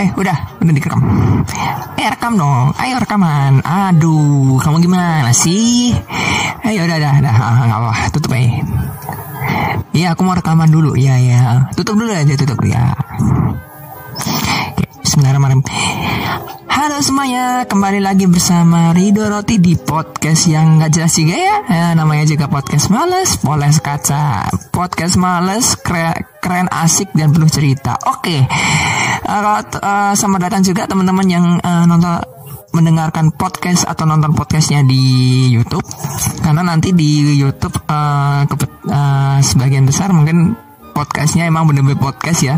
eh udah udah direkam. Eh rekam dong. Ayo rekaman. Aduh kamu gimana sih? Ayo udah udah udah. Ah, nggak apa tutup aja Iya aku mau rekaman dulu. Iya ya Tutup dulu aja tutup. Ya Bismillahirrahmanirrahim Halo semuanya Kembali lagi bersama Rido Roti Di podcast yang gak jelas juga ya, ya Namanya juga podcast males Poles kaca. Podcast males keren, keren asik dan penuh cerita. Oke Eh, kalau, eh, Selamat datang juga teman-teman yang eh, nonton mendengarkan podcast atau nonton podcastnya di YouTube. Karena nanti di YouTube kepet- eh, sebagian besar mungkin podcastnya emang bener-bener podcast ya.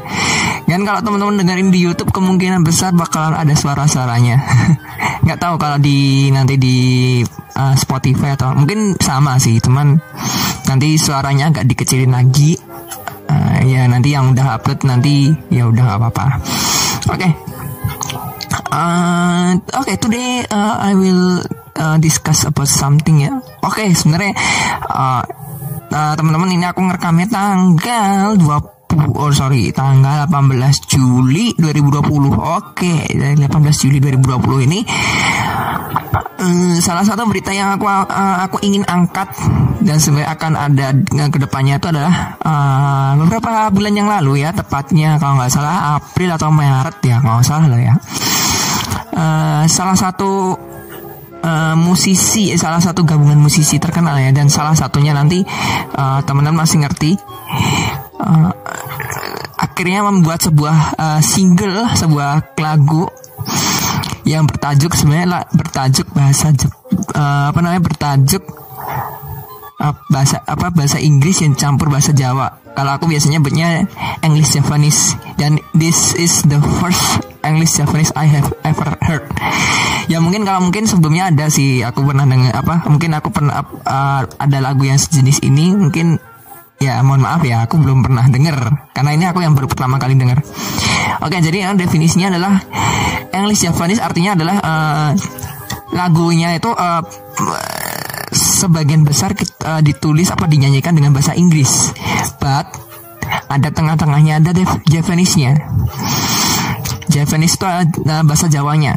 Dan kalau teman-teman dengerin di YouTube kemungkinan besar bakalan ada suara-suaranya. Nggak tahu kalau di nanti di eh, Spotify atau mungkin sama sih teman nanti suaranya agak dikecilin lagi. Eh, ya nanti yang udah upload nanti ya udah nggak apa-apa. Oke. Uh, Oke, today uh, I will uh, discuss about something ya. Oke, sebenarnya uh, uh, teman-teman ini aku ngerekamnya tanggal 20 oh sorry tanggal 18 Juli 2020. Oke, dari 18 Juli 2020 ini eh, salah satu berita yang aku uh, aku ingin angkat dan sebenarnya akan ada uh, ke depannya itu adalah uh, beberapa bulan yang lalu ya tepatnya kalau nggak salah April atau Maret ya nggak salah lah ya Eh, salah satu eh, musisi salah satu gabungan musisi terkenal ya dan salah satunya nanti eh, teman-teman masih ngerti Eh, akhirnya membuat sebuah eh, single sebuah lagu yang bertajuk sebenarnya bertajuk bahasa eh, apa namanya bertajuk uh, bahasa apa bahasa Inggris yang campur bahasa Jawa. Kalau aku biasanya nyebutnya English Japanese dan this is the first English Japanese I have ever heard. Ya mungkin kalau mungkin sebelumnya ada sih aku pernah dengar apa mungkin aku pernah uh, ada lagu yang sejenis ini mungkin ya mohon maaf ya aku belum pernah denger karena ini aku yang baru pertama kali denger. Oke jadi yang definisinya adalah English Japanese artinya adalah uh, lagunya itu uh, sebagian besar kita, ditulis apa dinyanyikan dengan bahasa Inggris, but ada tengah-tengahnya ada Japanese-nya. Japanese itu uh, bahasa Jawanya.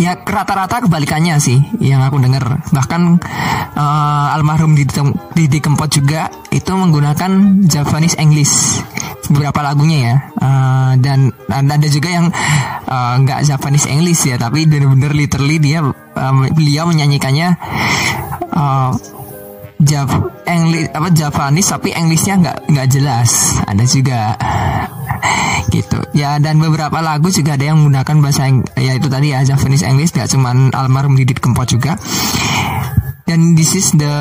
Ya rata-rata kebalikannya sih yang aku dengar. Bahkan uh, almarhum Didi, Kempot juga itu menggunakan Japanese English beberapa lagunya ya. Uh, dan ada juga yang uh, nggak Japanese English ya, tapi bener-bener literally dia uh, beliau menyanyikannya uh, Jav English apa Japanese tapi Englishnya nggak nggak jelas ada juga gitu. Ya dan beberapa lagu juga ada yang menggunakan bahasa ya itu tadi ya Japanese English nggak cuman almarhum Didit Kempot juga. Dan this is the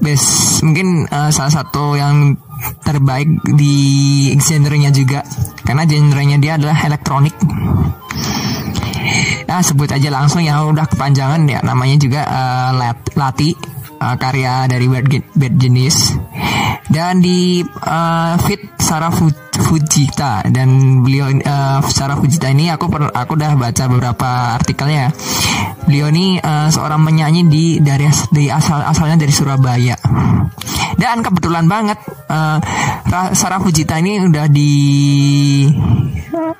best mungkin uh, salah satu yang terbaik di genrenya juga. Karena genrenya dia adalah elektronik. Nah sebut aja langsung ya udah kepanjangan ya namanya juga uh, Lat- Lati uh, karya dari Bad, Bad Genius dan di uh, fit Sarah Fu- Fujita. Dan beliau uh, Sarah Fujita ini aku per, aku udah baca beberapa artikelnya. Beliau ini uh, seorang penyanyi di dari dari asal asalnya dari Surabaya. Dan kebetulan banget uh, Ra- Sarah Fujita ini udah di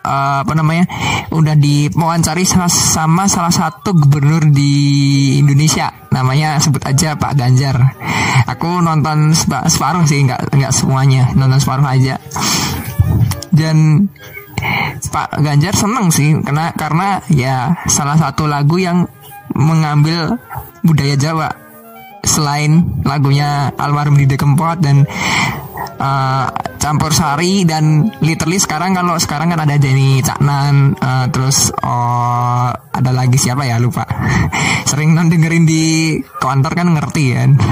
uh, apa namanya udah diwawancari sama, sama salah satu gubernur di Indonesia. Namanya sebut aja Pak Ganjar. Aku nonton sepa- separuh sih nggak nggak semuanya. Nonton separuh aja. Dan Pak Ganjar seneng sih karena karena ya salah satu lagu yang mengambil budaya Jawa. Selain lagunya almarhum Didi Kempot dan uh, campur sari dan literally sekarang kalau sekarang kan ada Jenny Caknan uh, terus oh, ada lagi siapa ya? Lupa. Sering non dengerin di kantor kan ngerti kan?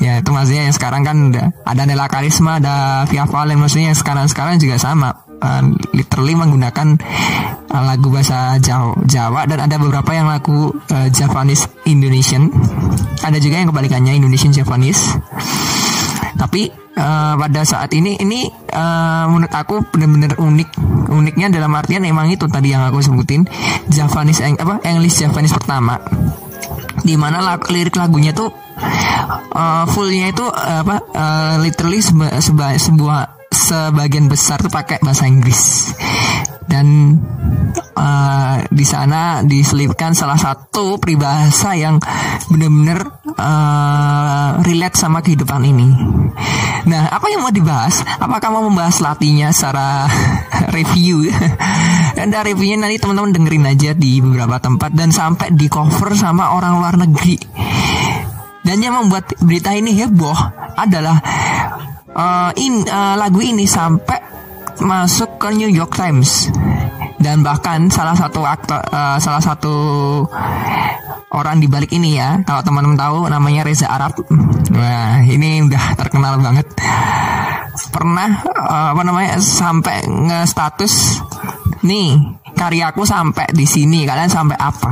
Ya itu maksudnya yang sekarang kan ada, Nela Karisma ada Via Valen maksudnya yang sekarang sekarang juga sama. Uh, literally menggunakan uh, lagu bahasa Jawa, Jawa dan ada beberapa yang lagu uh, Javanese Indonesian. Ada juga yang kebalikannya Indonesian Javanese tapi uh, pada saat ini ini uh, menurut aku benar-benar unik. Uniknya dalam artian emang itu tadi yang aku sebutin Javanese Eng- apa English Javanese pertama. Di mana lag, lirik lagunya tuh uh, fullnya itu uh, apa uh, literally seba, seba, sebuah sebagian besar tuh pakai bahasa Inggris dan uh, di sana diselipkan salah satu peribahasa yang benar-benar uh, relate sama kehidupan ini. Nah, apa yang mau dibahas? Apakah mau membahas latihnya secara review? dan reviewnya nanti teman-teman dengerin aja di beberapa tempat dan sampai di cover sama orang luar negeri. Dan yang membuat berita ini heboh adalah uh, in, uh, lagu ini sampai masuk ke New York Times. Dan bahkan salah satu aktor uh, salah satu orang di balik ini ya kalau teman-teman tahu namanya Reza Arab. Nah ini udah terkenal banget. Pernah uh, apa namanya sampai nge-status nih karyaku sampai di sini kalian sampai apa?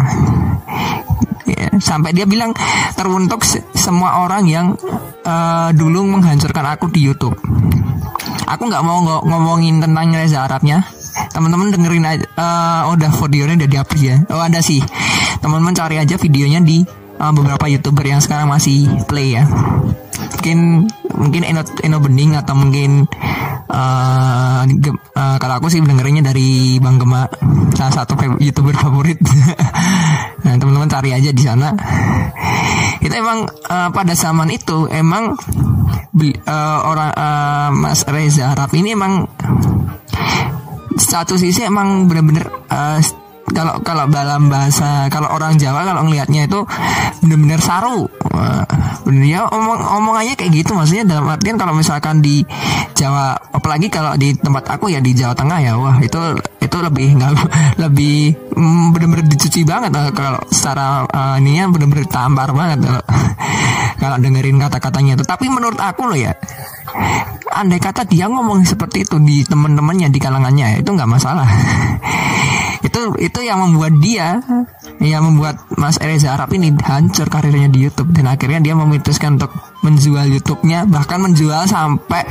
Ya, sampai dia bilang teruntuk semua orang yang uh, dulu menghancurkan aku di YouTube aku nggak mau ngomongin tentang Reza Arabnya. Teman-teman dengerin aja uh, udah videonya udah dihapus ya. Oh ada sih. Teman-teman cari aja videonya di uh, beberapa youtuber yang sekarang masih play ya. Mungkin mungkin Eno, Eno Bening atau mungkin uh, uh, kalau aku sih dengerinnya dari Bang Gema salah satu youtuber favorit. Nah teman-teman cari aja di sana itu emang uh, pada zaman itu emang uh, orang uh, Mas Reza Harap ini emang satu sisi emang bener-bener uh, kalau kalau dalam bahasa kalau orang Jawa kalau ngelihatnya itu benar-benar saru. Bener ya omong omongannya kayak gitu maksudnya dalam artian kalau misalkan di Jawa apalagi kalau di tempat aku ya di Jawa Tengah ya wah itu itu lebih nggak lebih mm, benar-benar dicuci banget kalau secara uh, ininya benar-benar tampar banget kalau kalau dengerin kata-katanya itu. Tapi menurut aku loh ya andai kata dia ngomong seperti itu di teman-temannya di kalangannya itu nggak masalah itu itu yang membuat dia yang membuat Mas Reza Arab ini hancur karirnya di YouTube. Dan akhirnya dia memutuskan untuk menjual YouTube-nya bahkan menjual sampai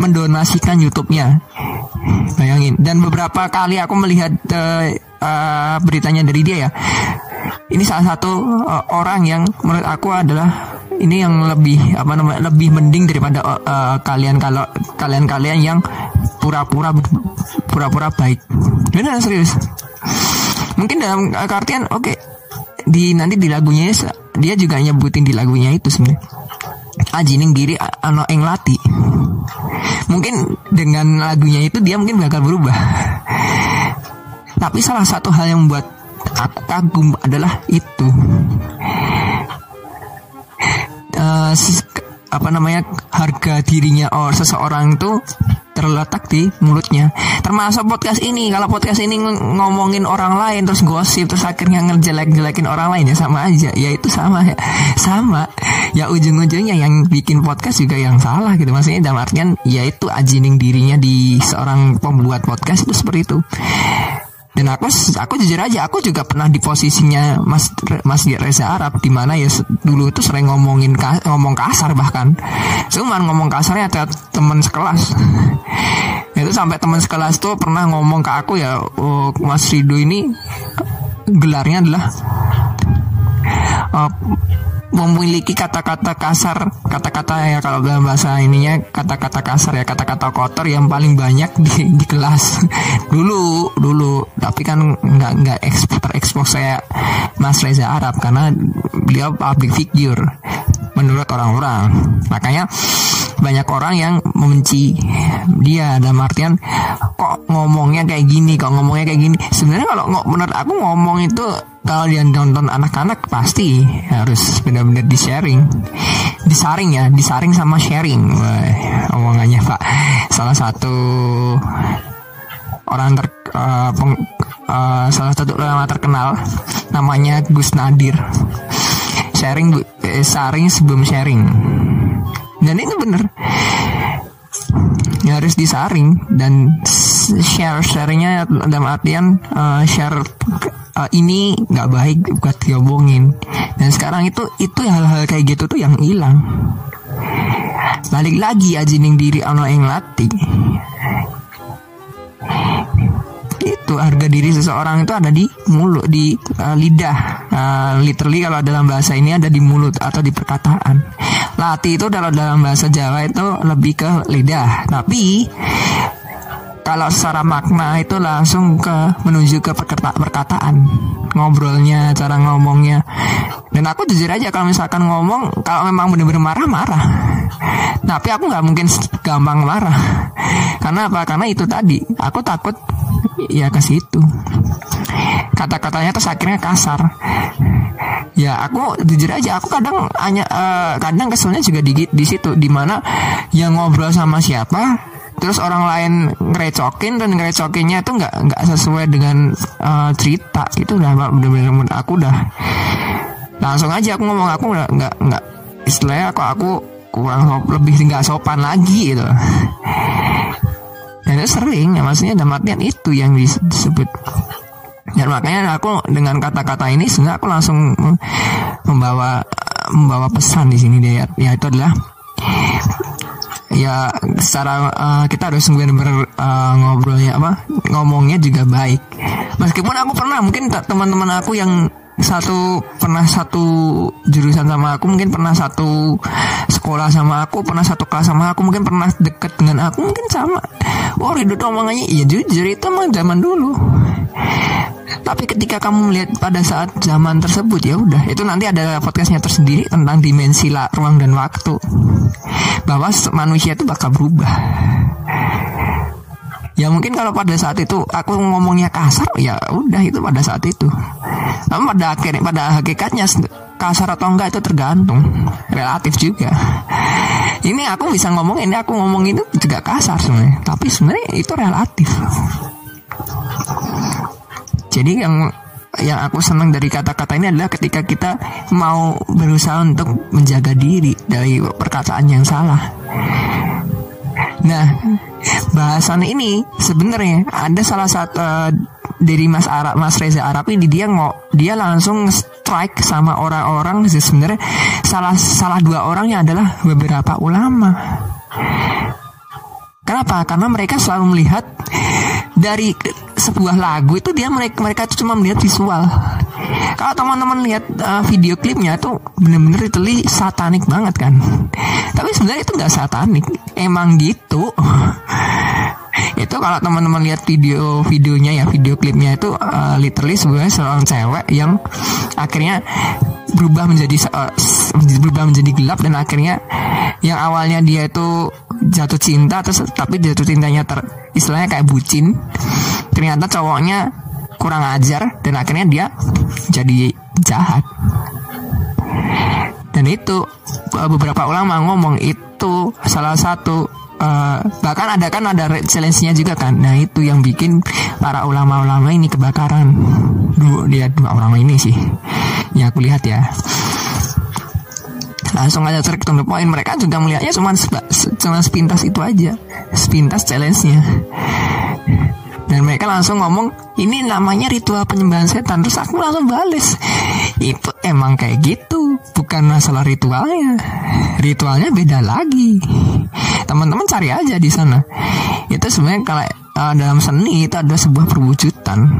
mendonasikan YouTube-nya. Bayangin. Dan beberapa kali aku melihat uh, uh, beritanya dari dia ya. Ini salah satu uh, orang yang menurut aku adalah ini yang lebih apa namanya lebih mending daripada uh, kalian kalau kalian kalian yang pura-pura pura-pura baik benar serius. Mungkin dalam artian oke okay, di nanti di lagunya dia juga nyebutin di lagunya itu sebenarnya. Ajining diri ano eng lati. Mungkin dengan lagunya itu dia mungkin bakal berubah. Tapi salah satu hal yang membuat aku kagum adalah itu. Uh, apa namanya harga dirinya oh seseorang itu terletak di mulutnya. Termasuk podcast ini. Kalau podcast ini ngomongin orang lain terus gosip terus akhirnya ngejelek-jelekin orang lain ya sama aja. Ya itu sama. Ya sama. Ya ujung-ujungnya yang bikin podcast juga yang salah gitu. Maksudnya dalam artian ya itu ajining dirinya di seorang pembuat podcast itu seperti itu dan aku aku jujur aja aku juga pernah di posisinya Mas Mas Reza Arab di mana ya dulu itu sering ngomongin ngomong kasar bahkan. Cuman ngomong kasarnya ada teman sekelas. Itu sampai teman sekelas tuh pernah ngomong ke aku ya oh, Mas Rido ini gelarnya adalah uh, memiliki kata-kata kasar, kata-kata ya kalau dalam bahasa ininya kata-kata kasar ya kata-kata kotor yang paling banyak di, di kelas. Dulu dulu. Tapi kan nggak nggak terekspos saya Mas Reza Arab karena beliau public figure menurut orang-orang. Makanya banyak orang yang membenci dia dalam artian kok ngomongnya kayak gini kok ngomongnya kayak gini. Sebenarnya kalau menurut aku ngomong itu kalau dia nonton anak-anak pasti harus benar-benar di sharing disaring ya disaring sama sharing. Wah, omongannya pak. Salah satu orang ter uh, peng, uh, salah satu orang terkenal namanya Gus Nadir. Sharing eh, sharing sebelum sharing dan itu bener. Ya harus disaring. Dan share sharenya dalam artian uh, share uh, ini nggak baik buat diomongin. Dan sekarang itu itu hal-hal kayak gitu tuh yang hilang. Balik lagi ajining diri ono yang latih itu harga diri seseorang itu ada di mulut di uh, lidah. Uh, literally kalau dalam bahasa ini ada di mulut atau di perkataan. Lati itu dalam dalam bahasa Jawa itu lebih ke lidah. Tapi kalau secara makna itu langsung ke menuju ke perkata, perkataan. Ngobrolnya cara ngomongnya. Dan aku jujur aja kalau misalkan ngomong kalau memang bener-bener marah marah. Tapi aku nggak mungkin gampang marah. Karena apa? Karena itu tadi. Aku takut ya ke situ. Kata-katanya terus akhirnya kasar. Ya aku jujur aja aku kadang hanya uh, kadang keselnya juga di di situ di mana yang ngobrol sama siapa terus orang lain ngerecokin dan ngerecokinnya itu nggak nggak sesuai dengan uh, cerita. Itu udah bener-bener aku udah langsung aja aku ngomong aku nggak nggak istilahnya aku aku kurang lebih nggak sopan lagi gitu itu sering. Ya maksudnya dalam artian itu yang disebut. Dan makanya aku dengan kata-kata ini sebenarnya aku langsung membawa membawa pesan di sini deh ya itu adalah ya secara uh, kita harus benar-benar uh, ngobrolnya apa ngomongnya juga baik. Meskipun aku pernah mungkin teman-teman aku yang satu pernah satu jurusan sama aku mungkin pernah satu sekolah sama aku pernah satu kelas sama aku mungkin pernah deket dengan aku mungkin sama. Oh Ridho omongannya iya jujur itu emang zaman dulu. Tapi ketika kamu melihat pada saat zaman tersebut ya udah itu nanti ada podcastnya tersendiri tentang dimensi lah, ruang dan waktu. Bahwa manusia itu bakal berubah. Ya mungkin kalau pada saat itu aku ngomongnya kasar ya udah itu pada saat itu tapi pada akhirnya pada hakikatnya kasar atau enggak itu tergantung. Relatif juga. Ini aku bisa ngomong ini aku ngomong itu juga kasar sebenarnya. Tapi sebenarnya itu relatif. Jadi yang yang aku senang dari kata-kata ini adalah ketika kita mau berusaha untuk menjaga diri dari perkataan yang salah. Nah, bahasan ini sebenarnya ada salah satu dari Mas Arab Mas Reza Arab ini dia nggak dia langsung strike sama orang-orang sebenarnya salah salah dua orangnya adalah beberapa ulama. Kenapa? Karena mereka selalu melihat dari sebuah lagu itu dia mereka mereka itu cuma melihat visual. Kalau teman-teman lihat uh, video klipnya itu bener-bener itu satanik banget kan. Tapi sebenarnya itu nggak satanik, emang gitu. itu kalau teman-teman lihat video videonya ya video klipnya itu uh, literally sebenarnya seorang cewek yang akhirnya berubah menjadi uh, berubah menjadi gelap dan akhirnya yang awalnya dia itu jatuh cinta terus tapi jatuh cintanya ter istilahnya kayak bucin. Ternyata cowoknya kurang ajar dan akhirnya dia jadi jahat. Dan itu eh, beberapa ulama ngomong itu salah satu uh, bahkan ada kan ada challenge-nya juga kan. Nah itu yang bikin para ulama-ulama ini kebakaran. Dua dia dua orang ini sih yang aku lihat ya. Langsung aja straight to the mereka juga melihatnya cuma cuma sepintas itu aja. Sepintas challenge-nya. Dan mereka langsung ngomong ini namanya ritual penyembahan setan. Terus aku langsung bales itu emang kayak gitu bukan masalah ritualnya. Ritualnya beda lagi. Teman-teman cari aja di sana. Itu sebenarnya kalau uh, dalam seni itu ada sebuah perwujudan.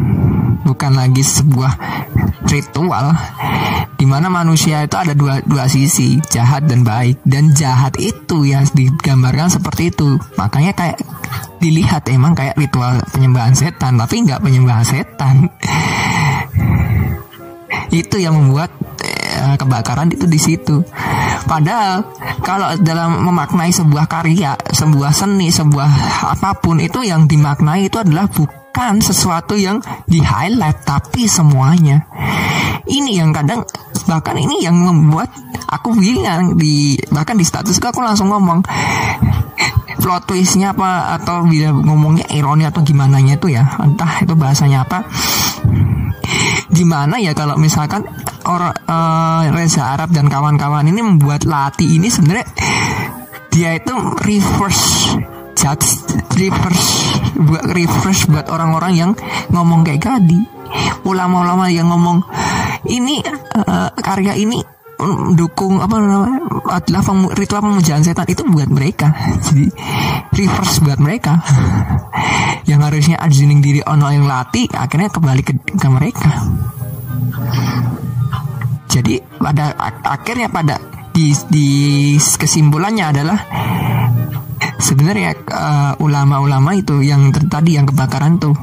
Bukan lagi sebuah ritual. Di mana manusia itu ada dua dua sisi jahat dan baik. Dan jahat itu yang digambarkan seperti itu. Makanya kayak dilihat emang kayak ritual penyembahan setan tapi nggak penyembahan setan. Itu yang membuat eh, kebakaran itu di situ. Padahal kalau dalam memaknai sebuah karya sebuah seni sebuah apa pun itu yang dimaknai itu adalah bukan sesuatu yang di highlight tapi semuanya. Ini yang kadang bahkan ini yang membuat aku bingung di bahkan di statusku aku langsung ngomong plot twistnya apa atau bila ngomongnya ironi atau gimana nya itu ya entah itu bahasanya apa gimana ya kalau misalkan orang uh, Reza Arab dan kawan-kawan ini membuat Lati ini sebenarnya dia itu reverse judge reverse buat reverse buat orang-orang yang ngomong kayak tadi ulama-ulama yang ngomong ini uh, karya ini mendukung apa namanya pemu- ritual pemujaan setan itu buat mereka. Jadi reverse buat mereka. Yang harusnya adjuning diri ono yang latih akhirnya kembali ke, ke mereka. Jadi pada ak- akhirnya pada di, di kesimpulannya adalah sebenarnya eh, ulama-ulama itu yang tadi yang kebakaran tuh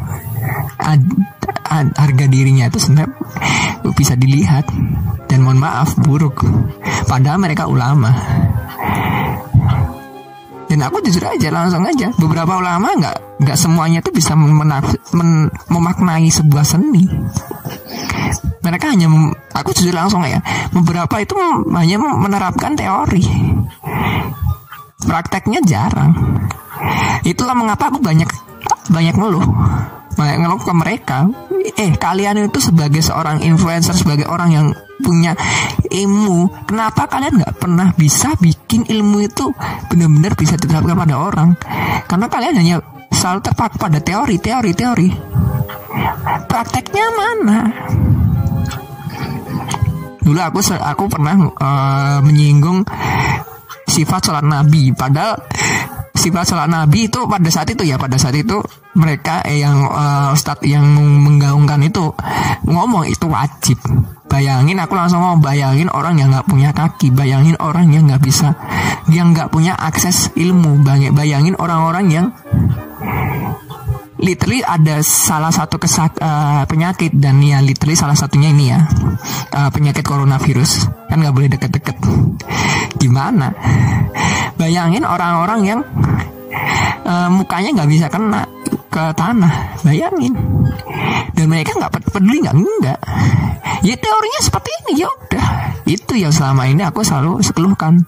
ad- ad- harga dirinya itu sebenarnya bisa dilihat. Dan mohon maaf buruk. Padahal mereka ulama. Dan aku jujur aja langsung aja. Beberapa ulama nggak nggak semuanya tuh bisa menaf- men- memaknai sebuah seni. Mereka hanya aku jujur langsung ya beberapa itu hanya menerapkan teori. Prakteknya jarang. Itulah mengapa aku banyak banyak ngeluh ngeluh ke mereka. Eh kalian itu sebagai seorang influencer sebagai orang yang punya ilmu kenapa kalian nggak pernah bisa bikin ilmu itu benar-benar bisa diterapkan pada orang? Karena kalian hanya selalu terpaku pada teori teori teori. Prakteknya mana? Dulu aku aku pernah eh, menyinggung sifat sholat nabi. Padahal sifat sholat nabi itu pada saat itu ya pada saat itu mereka eh, yang eh, ustadz yang menggaungkan itu ngomong itu wajib. Bayangin aku langsung ngomong bayangin orang yang nggak punya kaki bayangin orang yang nggak bisa yang nggak punya akses ilmu bayangin orang-orang yang literally ada salah satu kesak eh, penyakit dan ya literally salah satunya ini ya eh, penyakit coronavirus. Kan nggak boleh deket-deket. Gimana? Bayangin orang-orang yang eh, mukanya nggak bisa kena ke tanah. Bayangin. Dan mereka nggak ped- peduli nggak? Enggak ya teorinya seperti ini. Ya udah. Itu yang selama ini aku selalu sekeluhkan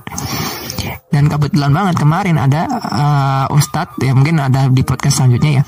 dan kebetulan banget kemarin ada eh, ustadz ya mungkin ada di podcast selanjutnya ya